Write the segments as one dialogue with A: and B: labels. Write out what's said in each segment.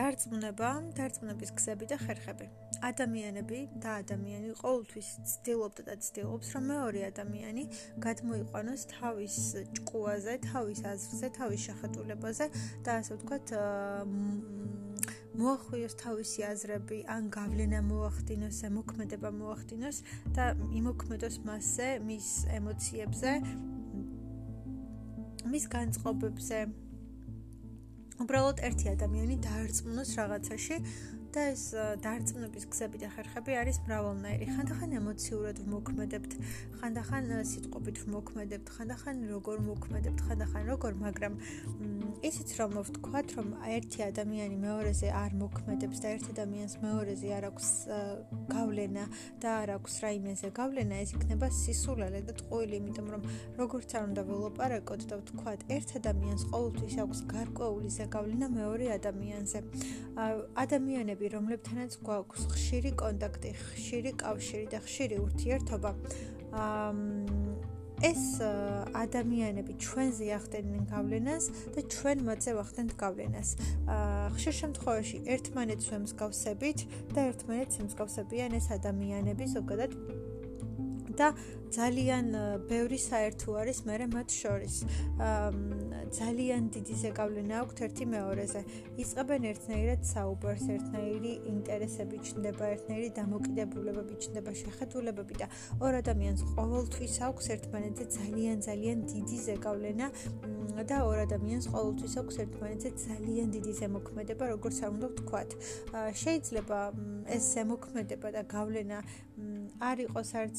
A: დარწმუნება, დარწმუნების გზები და ხერხები. ადამიანები და ადამიანი ყოველთვის ცდილობდა და ცდილობს, რომ მეორე ადამიანი გადმოიყვანოს თავის ჭკუაზე, თავის აზრზე, თავის შეხედულებაზე და ასე ვთქვათ, მოახვიოს თავისი აზრები, ან გავლენა მოახდინოს, ემოქმედება მოახდინოს და იმოქმედოს მასზე, მის ემოციებზე, მის განწყობებზე. უბრალოდ ერთი ადამიანი დაარწმუნოს რაღაცაში და ეს დარწმუნების გზები და ხერხები არის მრავალნაირი. ხანდახან ემოციურად ვმოქმედებთ, ხანდახან სიტყვებით ვმოქმედებთ, ხანდახან როგორ ვმოქმედებთ, ხანდახან როგორ, მაგრამ ისიც რომ ვთქვათ, რომ ერთი ადამიანი მეორეზე არ მოქმედებს და ერთ ადამიანს მეორეზე არ აქვს გავლენა და არ აქვს რაიმეზე გავლენა, ეს იქნება სისულელე და ტყუილი, იმიტომ რომ როგორც არ უნდა ველაპარაკოთ და ვთქვათ, ერთ ადამიანს ყოველთვის აქვს გარკვეული ზეგავლენა მეორე ადამიანზე. ადამიანები ადამიანები, რომლებთანაც გვაქვს ხშირი კონტაქტი, ხშირი კავშირი და ხშირი ურთიერთობა, ეს ადამიანები ჩვენზე ახდენენ გავლენას და ჩვენ მათზე ვახდენთ გავლენას. ხშირ შემთხვევაში ერთმანეთს ვემსგავსებით და ერთმანეთს ემსგავსებიან ეს ადამიანები ზოგადად და ძალიან ბევრი საერთო არის მე მათ შორის. ძალიან დიდი ზეგავლენა აქვთ ერთი მეორეზე. იწყებენ ერთნაირად საუბარს, ერთნაირი ინტერესები ჩნდება, ერთნაირი დამოკიდებულებები ჩნდება, შეხედულებები და ორ ადამიანს ყოველთვის აქვს ერთმანეთზე ძალიან ძალიან დიდი ზეგავლენა და ორ ადამიანს ყოველთვის აქვს ერთმანეთზე ძალიან დიდი ზემოქმედება, როგორც არ უნდა ვთქვათ. შეიძლება ეს ზემოქმედება და გავლენა არ იყოს არც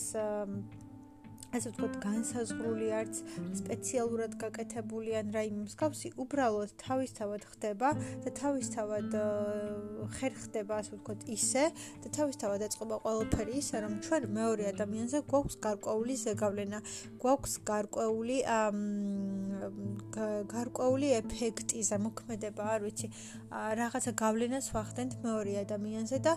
A: ასე ვთქვათ, განსაზღვრული არც სპეციალურად გაკეთებული ან რაიმე მსგავსი, უბრალოდ თავისთავად ხდება და თავისთავად ხერხდება, ასე ვთქვათ, ისე და თავისთავად ეწყობა ყველაფერი ისე, რომ ჩვენ მეორე ადამიანზე გვაქვს გარკვეული ზეგავლენა, გვაქვს გარკვეული გარკვეული ეფექტი, ზემოქმედება, არ ვიცი, რაღაცა გავლენას ვახდენთ მეორე ადამიანზე და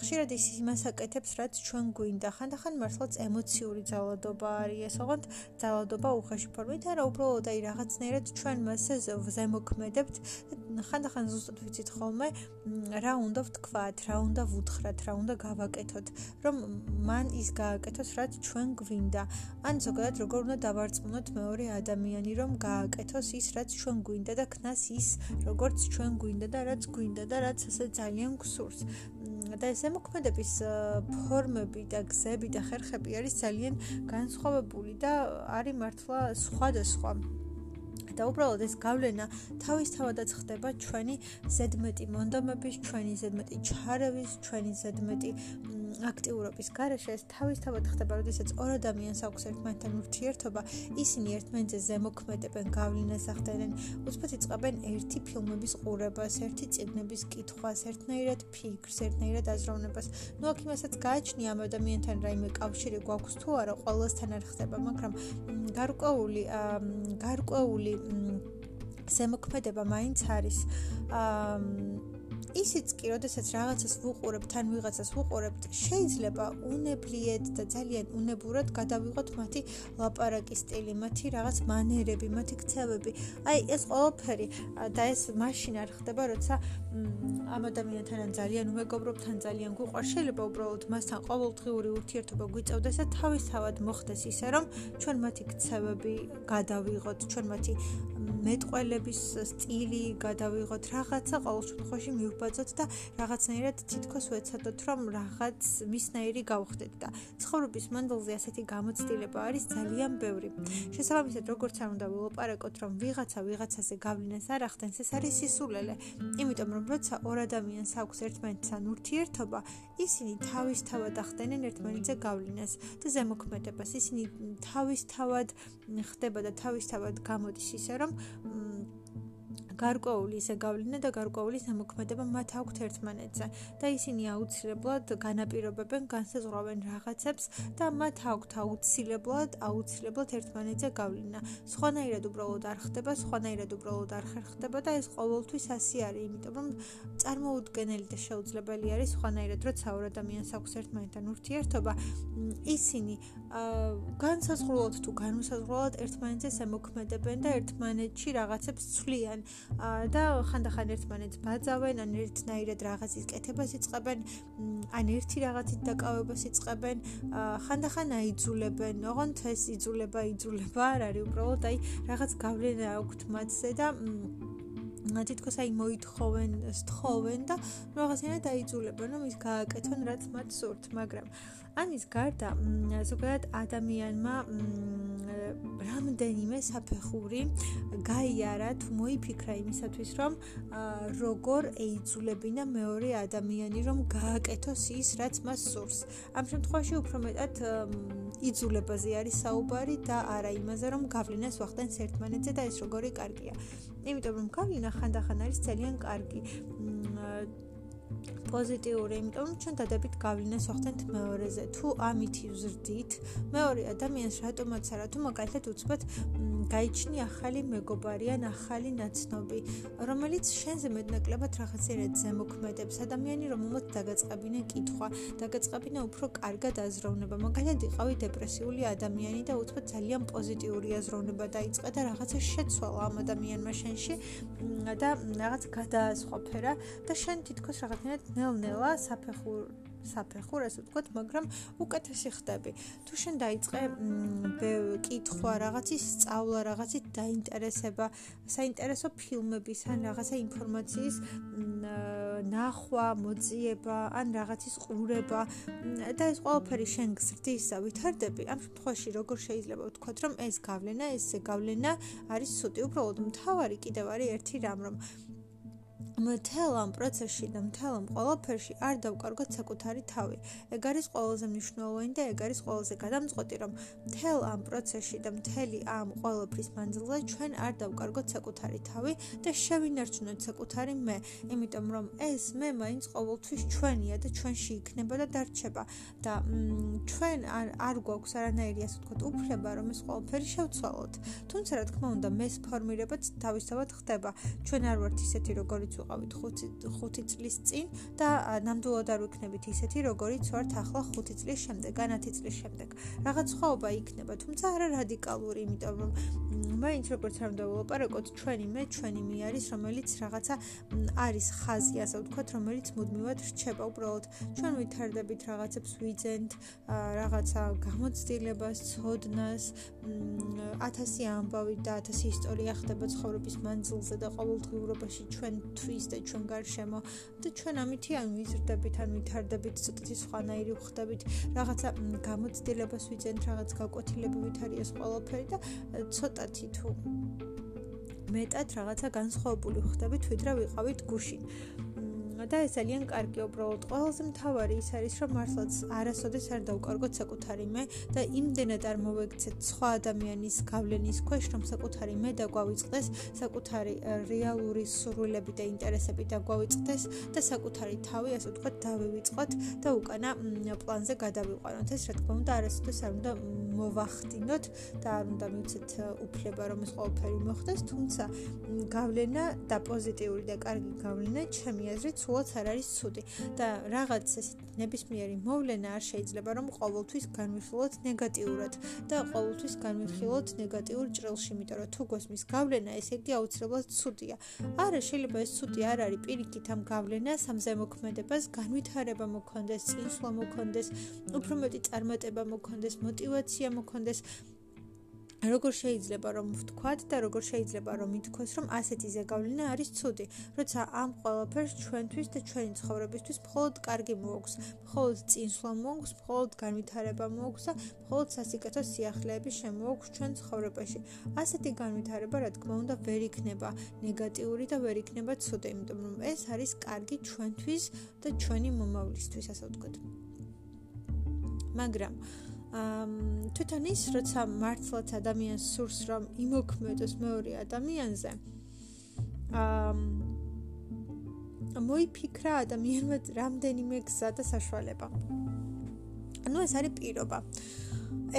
A: ხშირად ის იმას აკეთებს, რაც ჩვენ გვინდა. ხანდახან მართლაც ემოციური ძალადობა არის ეს, ოღონდ ძალადობა უხეში ფორმით, არა უბრალოდ აი რაღაცნაირად ჩვენ მასზე ზემოქმედებთ და ხანდახან ზუსტად ვიცით ხოლმე რა უნდა ვთქვათ, რა უნდა ვუთხრათ, რა უნდა გავაკეთოთ, რომ მან ის გააკეთოს, რაც ჩვენ გვინდა. ან ზოგადად როგორ უნდა დავარწმუნოთ მეორე ადამიანი, რომ გააკეთოს ის, რაც ჩვენ გვინდა და ქნას ის, როგორც ჩვენ გვინდა და რაც გვინდა და რაც ასე ძალიან გსურს. და ეს ემოქმედების ფორმები და გზები და ხერხები არის ძალიან განსხვავებული და არის მართლა სხვადასხვა. და უბრალოდ ეს გავლენა თავისთავადაც ხდება ჩვენი ზედმეტი მონდომების, ჩვენი ზედმეტი ჩარევის, ჩვენი ზედმეტი აქტიურობის გარეშე ეს თავისთავად ხდება, როდესაც ორ ადამიანს აქვს ერთმანეთთან ურთიერთობა, ისინი ერთმანეთზე ზემოქმედებენ, გავლენას ახდენენ, უცბად იწყებენ ერთი ფილმების ყურებას, ერთი წიგნების კითხვას, ერთნაირად ფიქრს, ერთნაირად აზროვნებას. ნუ აქ იმასაც გააჩნია ამ ადამიანთან რაიმე კავშირი გვაქვს თუ არა, ყველასთან არ ხდება, მაგრამ გარკვეული გარკვეული ზემოქმედება მაინც არის. აა ისიც კი, როდესაც რაღაცას ვუყურებთ, თან ვიღაცას ვუყურებთ, შეიძლება უნებლიეთ და ძალიან უნებურად გადავიღოთ მათი ლაპარაკის სტილი, მათი რაღაც მანერები, მათი ქცევები. აი, ეს ყველაფერი და ეს მაშინ არ ხდება, როცა ამ ადამიანთან ძალიან უმეგობრობთ, თან ძალიან გვიყვარს, შეიძლება უბრალოდ მასთან ყოველდღიური ურთიერთობა გვიწევდეს და თავისთავად მოხდეს ისე, რომ ჩვენ მათი ქცევები გადავიღოთ, ჩვენ მათი მეტყველების სტილი გადავიღოთ, რაღაცა ყოველ შემთხვევაში მივ ვიბაძოთ და რაღაცნაირად თითქოს ვეცადოთ, რომ რაღაც მისნაირი გავხდეთ და ცხოვრების მანძილზე ასეთი გამოცდილება არის ძალიან ბევრი. შესაბამისად, როგორც არ უნდა ვილაპარაკოთ, რომ ვიღაცა ვიღაცაზე გავლენას არ ახდენს, ეს არის სისულელე. იმიტომ რომ როცა ორ ადამიანს აქვს ერთმანეთთან ურთიერთობა, ისინი თავისთავად ახდენენ ერთმანეთზე გავლენას და ზემოქმედებას. ისინი თავისთავად ხდება და თავისთავად გამოდის ისე, რომ mm, გარკვეული ისე გავლენა და გარკვეული სამოქმედება მათ აქვთ ერთმანეთზე და ისინი აუცილებლად განაპირობებენ, განსაზღვრავენ რაღაცებს და მათ აქვთ აუცილებლად, აუცილებლად ერთმანეთზე გავლენა. სხვანაირად უბრალოდ არ ხდება, სხვანაირად უბრალოდ არ ხერხდება და ეს ყოველთვის ასე არის, იმიტომ რომ წარმოუდგენელი და შეუძლებელი არის სხვანაირად, როცა ორ ადამიანს აქვს ერთმანეთთან ურთიერთობა, ისინი განსაზღვრავად თუ განუსაზღვრავად ერთმანეთზე სამოქმედებენ და ერთმანეთში რაღაცებს ცვლიან. და ხანდახან ერთმანეთს ბაძავენ, ან ერთნაირად რაღაცის კეთებას იწყებენ, ან ერთი რაღაცით დაკავებას იწყებენ, ხანდახან აიძულებენ, ოღონდ ეს იძულება იძულება არ არის, უბრალოდ აი რაღაც გავლენა აქვთ მათზე და თითქოს აი მოითხოვენ, სთხოვენ და რაღაცნაირად აიძულებენ, რომ ის გააკეთონ, რაც მათ სურთ, მაგრამ ამის გარდა ზოგადად ადამიანმა რამდენიმე საფეხური გაიარა თუ მოიფიქრა იმისათვის რომ როგორ ეიძულებინა მეორე ადამიანი რომ გააკეთოს ის რაც მას სურს. ამ შემთხვევაში უფრო მეტად იძულებაზე არის საუბარი და არა იმაზე რომ გავლენას ვახდენს ერთმანეთზე და ეს როგორი კარგია. იმიტომ რომ გავლენა ხანდახან არის ძალიან კარგი პოზიტიური, იმიტომ ჩვენ დადებით გავლენას ვახდენთ მეორეზე. თუ ამით ვზრდით, მეორე ადამიანს რატომაც არა, თუ მაგალითად უცბად გაიჩნი ახალი მეგობარი ან ახალი ნაცნობი, რომელიც შენზე მეტნაკლებად რაღაცერად ზემოქმედებს. ადამიანი, რომელმაც დაგაწყაბინა კითხვა, დაგაწყაბინა უფრო კარგად აზროვნება. მაგალითად, იყავი დეპრესიული ადამიანი და უცბად ძალიან პოზიტიური აზროვნება დაიწყე და რაღაცა შეცვალა ამ ადამიანმა შენში და რაღაც გადაასხვაფერა და შენ თითქოს რაღაცნაირად ნელ-ნელა საფეხურ საფეხურ ასე ვთქვათ, მაგრამ უკეთესი ხდები. თუ შენ დაიწყე კითხვა, რაღაცის სწავლა, რაღაცით დაინტერესება, საინტერესო ფილმების ან რაღაცა ინფორმაციის ნახვა, მოძიება, ან რაღაცის ყურება და ეს ყველაფერი შენ გზრდის და ვითარდები, ამ შემთხვევაში როგორ შეიძლება ვთქვათ, რომ ეს გავლენა, ეს გავლენა არის ცუდი. უბრალოდ მთავარი კიდევ არის ერთი რამ, რომ მთელ ამ პროცესში და მთელ ამ ყველაფერში არ დავკარგოთ საკუთარი თავი. ეგ არის ყველაზე მნიშვნელოვანი და ეგ არის ყველაზე გადამწყვეტი, რომ მთელ ამ პროცესში და მთელი ამ ყველაფრის მანძილზე ჩვენ არ დავკარგოთ საკუთარი თავი და შევინარჩუნოთ საკუთარი მე, იმიტომ რომ ეს მე მაინც ყოველთვის ჩვენია და ჩვენში იქნება და დარჩება და ჩვენ არ არ გვაქვს არანაირი ასე ვთქვათ უფლება, რომ ეს ყველაფერი შევცვალოთ. თუმცა რა თქმა უნდა, მე ფორმირებაც თავისთავად ხდება. ჩვენ არ ვართ ისეთი, როგორიც ვიყავით 5 5 წლის წინ და ნამდვილად არ ვიქნებით ისეთი როგორიც ვართ ახლა 5 წლის შემდეგ, ან 10 წლის შემდეგ. რაღაც ხვაობა იქნება, თუმცა არა რადიკალური, იმიტომ რომ მაინც როგორც არ დავაპარაკოთ, ჩვენი მე, ჩვენი მე არის, რომელიც რაღაცა არის ხაზი, ასე ვთქვათ, რომელიც მუდმივად რჩება უბრალოდ. ჩვენ ვითარდებით რაღაცებს ვიძენთ, რაღაცა გამოცდილებას, ცოდნას, 1000 ამბავი და 1000 ისტორია ხდება ცხოვრების მანძილზე და ყოველდღიურობაში ჩვენთვის ის და ჩვენ გარშემო და ჩვენ ამითი ან ვიზრდებით ან ვითარდებით ცოტათი სხვანაირი ვხდებით რაღაცა გამოცდილებას ვიძენთ რაღაც გაკვეთილებებით არის ყველაფერი და ცოტათი თუ მეტად რაღაცა განსხვავებული ვხდებით ვიდრე ვიყავით გუშინ და ეს ძალიან კარგი უბრალოდ ყველაზე მთავარი ის არის რომ მართლაც არასოდეს არ დავკარგოთ საკუთარი მე და იმდენად არ მოვექცეთ სხვა ადამიანის გავლენის ქვეშ რომ საკუთარი მე დაგვავიწყდეს საკუთარი რეალური სურვილები და ინტერესები დაგვავიწყდეს და საკუთარი თავი ასე ვთქვათ დავივიწყოთ და უკანა პლანზე გადავიყვანოთ ეს რა თქმა უნდა არასოდეს არ უნდა მოვახდინოთ და არ უნდა მივცეთ უფლება რომ ეს ყველაფერი მოხდეს, თუმცა გავლენა და პოზიტიური და კარგი გავლენა ჩემი აზრით სულაც არ არის ცუდი და რაღაც ესეთი ნებისმიერი მოვლენა არ შეიძლება რომ ყოველთვის განვიხილოთ ნეგატიურად და ყოველთვის განვიხილოთ ნეგატიურ ჭრილში, იმიტომ რომ თუ გოსმის გავლენა ესე იგი აუცილებლად ცუდია. არა შეიძლება ეს ცუდი არ არის პირიქით ამ გავლენას, ამ ზემოქმედებას განვითარება მოქონდეს, წინსვლა მოქონდეს, უფრო მეტი წარმატება მოქონდეს, мотиваცია მოქონდეს. როგორ შეიძლება რომ ვთქვათ და როგორ შეიძლება რომ ითქვას რომ ასეთი ზეგავლენა არის ცუდი, როცა ამ ყველაფერს ჩვენთვის და ჩვენი ცხოვრებისთვის მხოლოდ კარგი მოაქვს, მხოლოდ წინსვლა მოაქვს, მხოლოდ განვითარება მოაქვს და მხოლოდ სასიკეთო სიახლეები შემოაქვს ჩვენ ცხოვრებაში. ასეთი განვითარება, რა თქმა უნდა, ვერ იქნება ნეგატიური და ვერ იქნება ცუდი, იმიტომ რომ ეს არის კარგი ჩვენთვის და ჩვენი მომავლისთვის, ასე ვთქვათ. მაგრამ თვითონ ის როცა მართლაც ადამიანს სურს რომ იმოქმედოს მეორე ადამიანზე ამ მოიფიქრა ადამიანმა რამდენიმე გზა და საშუალება. ანუ ეს არის პირობა.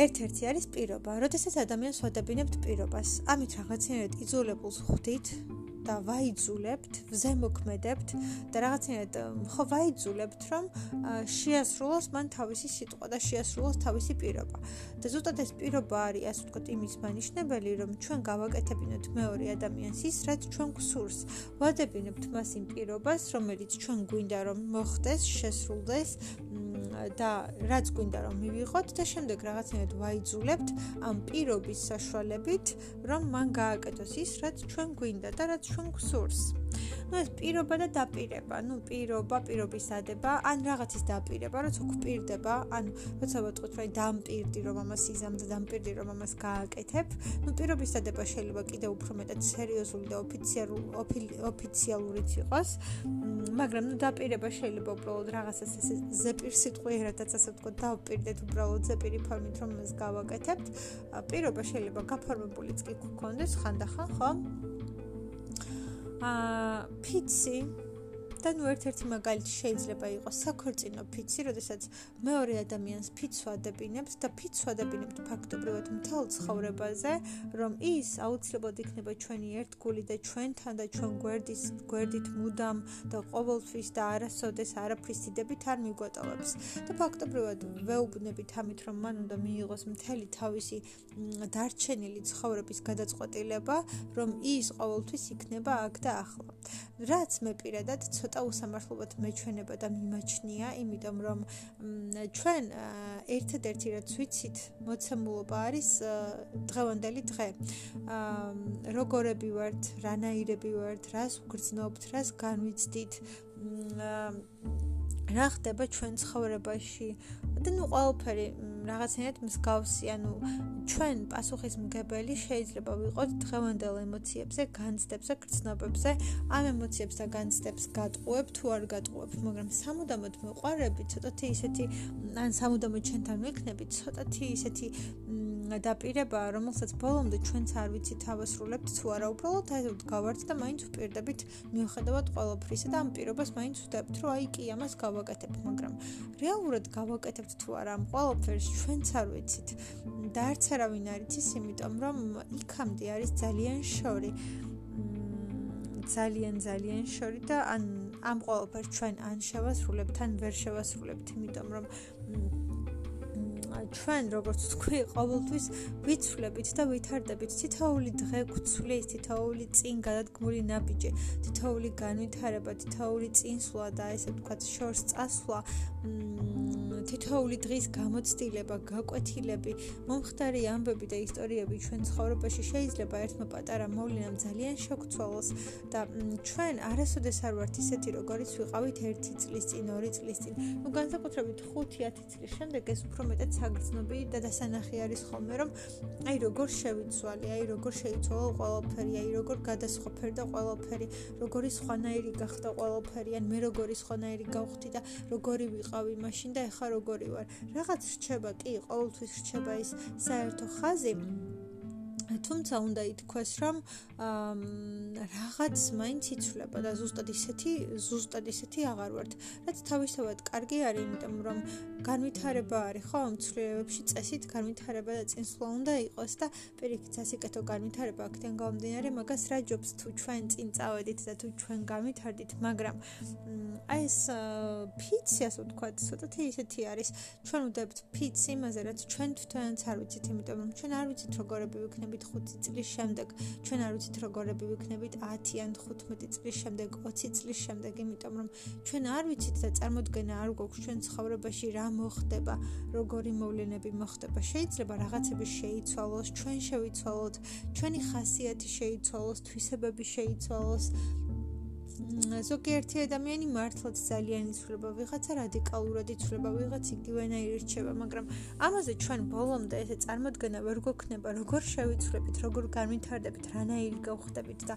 A: ერთ-ერთი არის პირობა. როდესაც ადამიანს ვადებინებთ პირობას ამით რაღაცნაირად იძულებულს ხვდით და ვაიძულებთ, ზემოქმედებთ და რაღაცნაირად ხო ვაიძულებთ, რომ შეასრულოს მან თავისი სიტყვა და შეასრულოს თავისი პირობა. და ზუსტად ეს პირობა არის, ასე ვთქვათ, იმის მანიშნებელი, რომ ჩვენ გავაკეთებინოთ მეორე ადამიანს ის, რაც ჩვენ გვსურს. ვადებინებთ მას იმ პირობას, რომელიც ჩვენ გვინდა რომ მოხდეს, შესრულდეს და რაც გვინდა რომ მივიღოთ და შემდეგ რაღაცნაირად ვაიძულებთ ამ პირობის საშუალებით, რომ მან გააკეთოს ის, რაც ჩვენ გვინდა და რაც ჩვენ გვსურს. ну ეს პირობა და დაპირება, ну პირობა, პირობის დადება, ან რაღაცის დაპირება, როცა გვპირდება, ან როცა ვიტყვით რომ დამპირდი რომ ამას იზამ და დამპირდი რომ ამას გააკეთებ, ну პირობის დადება შეიძლება კიდევ უფრო მეტად სერიოზული და ოფიციალური ოფიციალურიც იყოს, მაგრამ ну დაპირება შეიძლება უბრალოდ რაღაცას ესე ზეპირ სიტყვიერადაც ასე ვთქვათ, დავპირდეთ უბრალოდ ზეპირი ფორმით რომ მას გავაკეთებთ. პირობა შეიძლება გაფორმებულიც კი გქონდეს ხანდახან, ხო? აა ფიცი და ნუ ერთ-ერთი მაგალითი შეიძლება იყოს საქორწინო ფიცი, როდესაც მეორე ადამიანს ფიცვადებინებთ და ფიცვადებინებთ ფაქტობრივად მთელ ცხოვრებაზე, რომ ის აუცილებლად იქნება ჩვენი ერთგული და ჩვენთან და ჩვენ გვერდის გვერდით მუდამ და ყოველთვის და არასოდეს არაფრის დიდებით არ მიგვატოვებს. და ფაქტობრივად ვეუბნებით ამით, რომ მან უნდა მიიღოს მთელი თავისი დარჩენილი ცხოვრების გადაწყვეტილება, რომ ის ყოველთვის იქნება აქ და ახლა. რაც მე პირადად ცოტა usამართლობად მეჩვენება და მიმაჩნია, იმიტომ რომ ჩვენ ერთადერთი რაც ვიცით, მოცემულობა არის დღევანდელი დღე. როგორები ვართ, რანაირები ვართ, რას ვგრძნობთ, რას განვიცდით. რა ხდება ჩვენ ცხოვრებაში? და ნუ ყველაფერი რაღაცნაირად მსგავსი, ანუ ჩვენ პასუხისმგებელი შეიძლება ვიყოთ დღევანდელ ემოციებზე, განცდებზე, გრძნობებზე, ამ ემოციებს და განცდებს გატყუებ თუ არ გატყუებ, მაგრამ სამუდამოდ მოყარები, ცოტათი ისეთი ან სამუდამოდ ჩვენთან ვიქნები, ცოტათი ისეთი დაპირება, რომელსაც ბოლომდე ჩვენც არ ვიცი თავასრულებთ თუ არა, უბრალოდ აი გავართ და მაინც ვპირდებით მიუხედავად ყველაფრისა და ამ პირობას მაინც ვდებთ, რომ აი კი ამას გავაკეთებ, მაგრამ რეალურად გავაკეთებთ თუ არა ამ ყველაფერს ჩვენც არ ვიცით. და არც არავინ არ იცის, იმიტომ რომ იქამდე არის ძალიან შორი. ძალიან ძალიან შორი და ან ამ ყველაფერს ჩვენ ან შევასრულებთ, ან ვერ შევასრულებთ, იმიტომ რომ ჩვენ როგორც თქვი ყოველთვის ვიცვლებით და ვითარდებით თითოეული დღე გვცვლის თითოეული წინ გადადგმული ნაბიჯი თითოეული განვითარება თითოეული წინსვლა და ესე ვთქვათ შორს წასვლა თითოეული დღის გამოცდილება, გაკვეთილები, მომხდარი ამბები და ისტორიები ჩვენ ცხოვრებაში შეიძლება ერთმა პატარა მოვლენამ ძალიან შეგცვალოს და ჩვენ არასოდეს არ ვართ ისეთი როგორიც ვიყავით 1 წლის წინ, 2 წლის წინ. ნუ განსაკუთრებით 5-10 წლის შემდეგ ეს უფრო მეტად საგრძნობი და დასანახი არის ხოლმე, რომ აი როგორ შევიცვალე, აი როგორ შეიცვალა ყველაფერი, აი როგორ გადასხვაფერდა ყველაფერი, როგორი სხვანაირი გახდა ყველაფერი, ან მე როგორი სხვანაირი გავხდი და როგორი ვიყავი მაშინ და ეხა როგორი ვარ. რაღაც რჩება კი, ყოველთვის რჩება ის საერთო ხაზი. თუმცა უნდა ითქვას, რომ რაღაც მაინც იცვლება და ზუსტად ისეთი, ზუსტად ისეთი აღარ ვართ. რაც თავისთავად კარგი არის, იმიტომ რომ განვითარება არის, ხო, ცვლილებებში წესით განვითარება და წინსვლა უნდა იყოს და პირიქით ასიკეთო განვითარება აქედან გამომდინარე, მაგას რა ჯობს თუ ჩვენ წინ წავედით და თუ ჩვენ განვითარდით, მაგრამ აი ეს ფიცი ასე ვთქვათ, ცოტათი ისეთი არის. ჩვენ ვდებთ ფიცი იმაზე, რაც ჩვენ თვითონაც არ ვიცით, იმიტომ რომ ჩვენ არ ვიცით როგორები ვიქნებით 5 წლის შემდეგ, ჩვენ არ ვიცით როგორები ვიქნებით 10 ან 15 წლის შემდეგ, 20 წლის შემდეგ, იმიტომ რომ ჩვენ არ ვიცით და წარმოქმნა არ გვაქვს ჩვენ ცხოვრებაში რა მოხდება, როგორი მოვლენები მოხდება. შეიძლება რაღაცები შეიცვალოს, ჩვენ შევიცვალოთ, ჩვენი ხასიათი შეიცვალოს, თვისებები შეიცვალოს. ზოგიერთი ადამიანი მართლაც ძალიან იცვლება, ვიღაცა რადიკალურად იცვლება, ვიღაც იგივენაირი რჩება, მაგრამ ამაზე ჩვენ ბოლომდე ესე წარმოქმნა ვერ გვქნება, როგორ შევიცვლებით, როგორ განვითარდებით, რანაირი გავხდებით და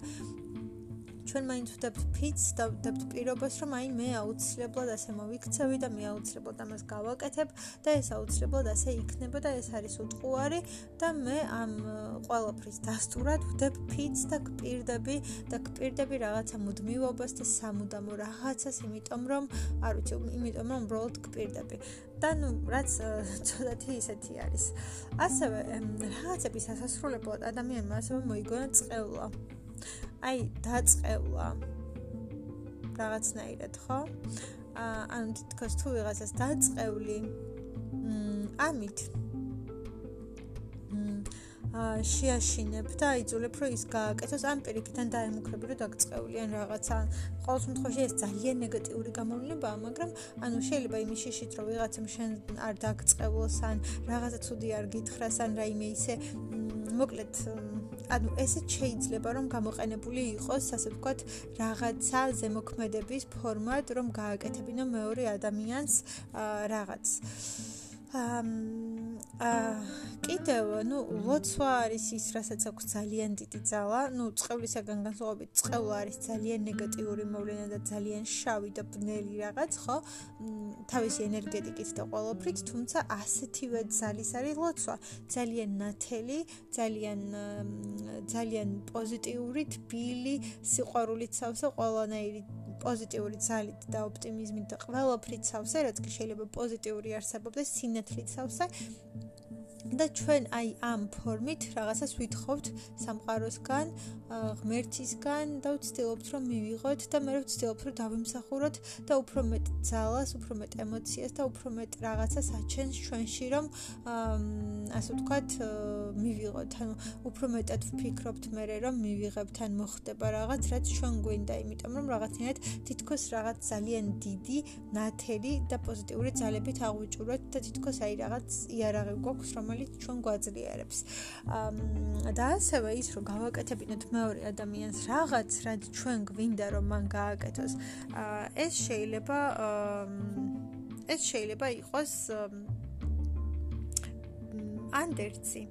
A: ჩვენ მაინც ვდებთ ფიც და ვდებთ პირობას, რომ აი მე აუცილებლად ასე მოვიქცევი და მე აუცილებლად ამას გავაკეთებ და ეს აუცილებლად ასე იქნება და ეს არის უტყუარი და მე ამ ყველაფრის დასტურად ვდებ ფიც და გპირდები და გპირდები რაღაცა მუდმივობას და სამუდამო რაღაცას, იმიტომ რომ არ ვიცი, იმიტომ რომ უბრალოდ გპირდები. და ნუ რაც ცოტათი ისეთი არის. ასევე რაღაცების ასასრულებლად ადამიანმა ასევე მოიგონა წეულა. აი დაწყევლა რაღაცნაირად ხო? აა ანუ თითქოს თუ ვიღაცას დაწყევლი ამით. შეაშინებ და აიძულებ რომ ის გააკეთოს ამ პირიქიდან დაემუქრები რომ დაგწყევლიან რაღაცა ყოველ შემთხვევაში ეს ძალიან ნეგატიური გამოვნებაა მაგრამ ანუ შეიძლება იმის შეშით რომ ვიღაცამ შენ არ დაგწყევლოს ან რაღაცა ცუდი არ გითხრას ან რაიმე ისე მოკლედ ანუ ესე შეიძლება რომ გამოყენებული იყოს ასე ვთქვათ რაღაცა ზემოქმედების ფორმად რომ გააკეთებინო მეორე ადამიანს რაღაც. აა კიდევ ნუ ლოცვა არის ის რასაც აქვს ძალიან დიდი ძალა. ნუ წყევლისაგან განსხვავებით წყევლა არის ძალიან ნეგატიური მოვლენა და ძალიან შავი და ბნელი რაღაც ხო? თავისი ენერგეტიკით და ყოველფრით თუმცა ასეთივე ძალის არის ლოცვა. ძალიან ნათელი ძალიან ძალიან პოზიტიური თბილი სიყვარულით სავსე ყველანაირი პოზიტიური ძალით და ოპტიმიზმით და ყველაფრით სავსე, რაც კი შეიძლება პოზიტიური არსებობდეს, სინათლით სავსე. და ჩვენ აი ამ ფორმით რაღაცას ვითხოვთ სამყაროსგან, ღმერთისგან და ვცდილობთ რომ მივიღოთ და მე ვცდილობ რომ დავიმსახუროთ და უფრო მეტ ძალას, უფრო მეტ ემოციას და უფრო მეტ რაღაცას აჩენს ჩვენში რომ ასე ვთქვათ მივიღოთ. ანუ უფრო მეტად ვფიქრობთ მე რომ მივიღებთ ან მოხდება რაღაც, რაც ჩვენ გვინდა, იმიტომ რომ რაღაცნაირად თითქოს რაღაც ძალიან დიდი, ნათელი და პოზიტიური ძალებით აღვიჭუროთ და თითქოს აი რაღაც იარაღი გვაქვს, რომელიც რომელიც ჩვენ გვაძლიერებს. და ასევე ის რომ გავაკეთებინოთ მეორე ადამიანს რაღაც, რაც ჩვენ გვინდა რომ მან გააკეთოს. ეს შეიძლება ეს შეიძლება იყოს ანდერცი.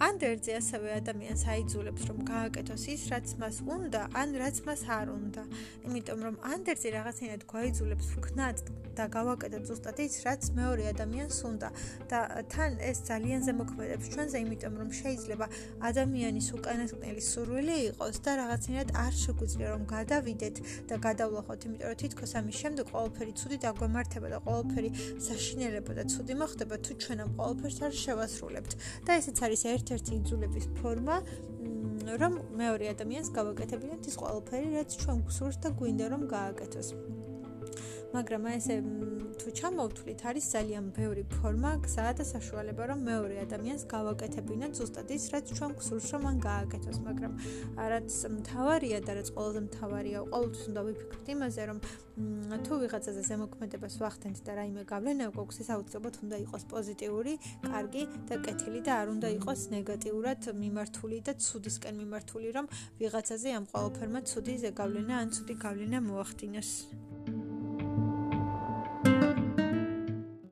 A: ანდერზე ასევე ადამიანს აიძულებს რომ გააკეთოს ის რაც მას უნდა ან რაც მას არ უნდა. იმიტომ რომ ანდერზე რაღაცნაირად გვაიძულებს ვქნათ და გავაკეთოთ ზუსტად ის რაც მეორე ადამიანს უნდა. და თან ეს ძალიან ზემოქმედებს ჩვენზე იმიტომ რომ შეიძლება ადამიანის უკანასკნელი სურვილი იყოს და რაღაცნაირად არ შეგვიძლია რომ გადავიდეთ და გადავლახოთ იმიტომ რომ თითქოს ამის შემდეგ ყოველფერი ცუდი დაგვემართება და ყოველფერი საშინელებო და ცუდი მოხდება თუ ჩვენ ამ ყოველფერს არ შევასრულებთ. და ესეც არის ერთ ერთ-ერთი იძულების ფორმა, რომ მეორე ადამიანს გავაკეთებინოთ ის ყველაფერი, რაც ჩვენ გსურს და გვინდა რომ გააკეთოს. მაგრამ ესე თუ ჩამოვთვლით, არის ძალიან ბევრი ფორმა, გზა და საშუალება, რომ მეორე ადამიანს გავაკეთებინოთ ზუსტად ის, რაც ჩვენ გსურს, რომ მან გააკეთოს, მაგრამ რაც მთავარია და რაც ყველაზე მთავარია, ყოველთვის უნდა ვიფიქროთ იმაზე, რომ თუ ვიღაცაზე ზემოქმედებას ვახდენთ და რაიმე გავლენა გვაქვს, ეს აუცილებლად უნდა იყოს პოზიტიური, კარგი და კეთილი და არ უნდა იყოს ნეგატიურად მიმართული და ცუდისკენ მიმართული, რომ ვიღაცაზე ამ ყოველფერმა ცუდი ზეგავლენა ან ცუდი გავლენა მოახდინოს.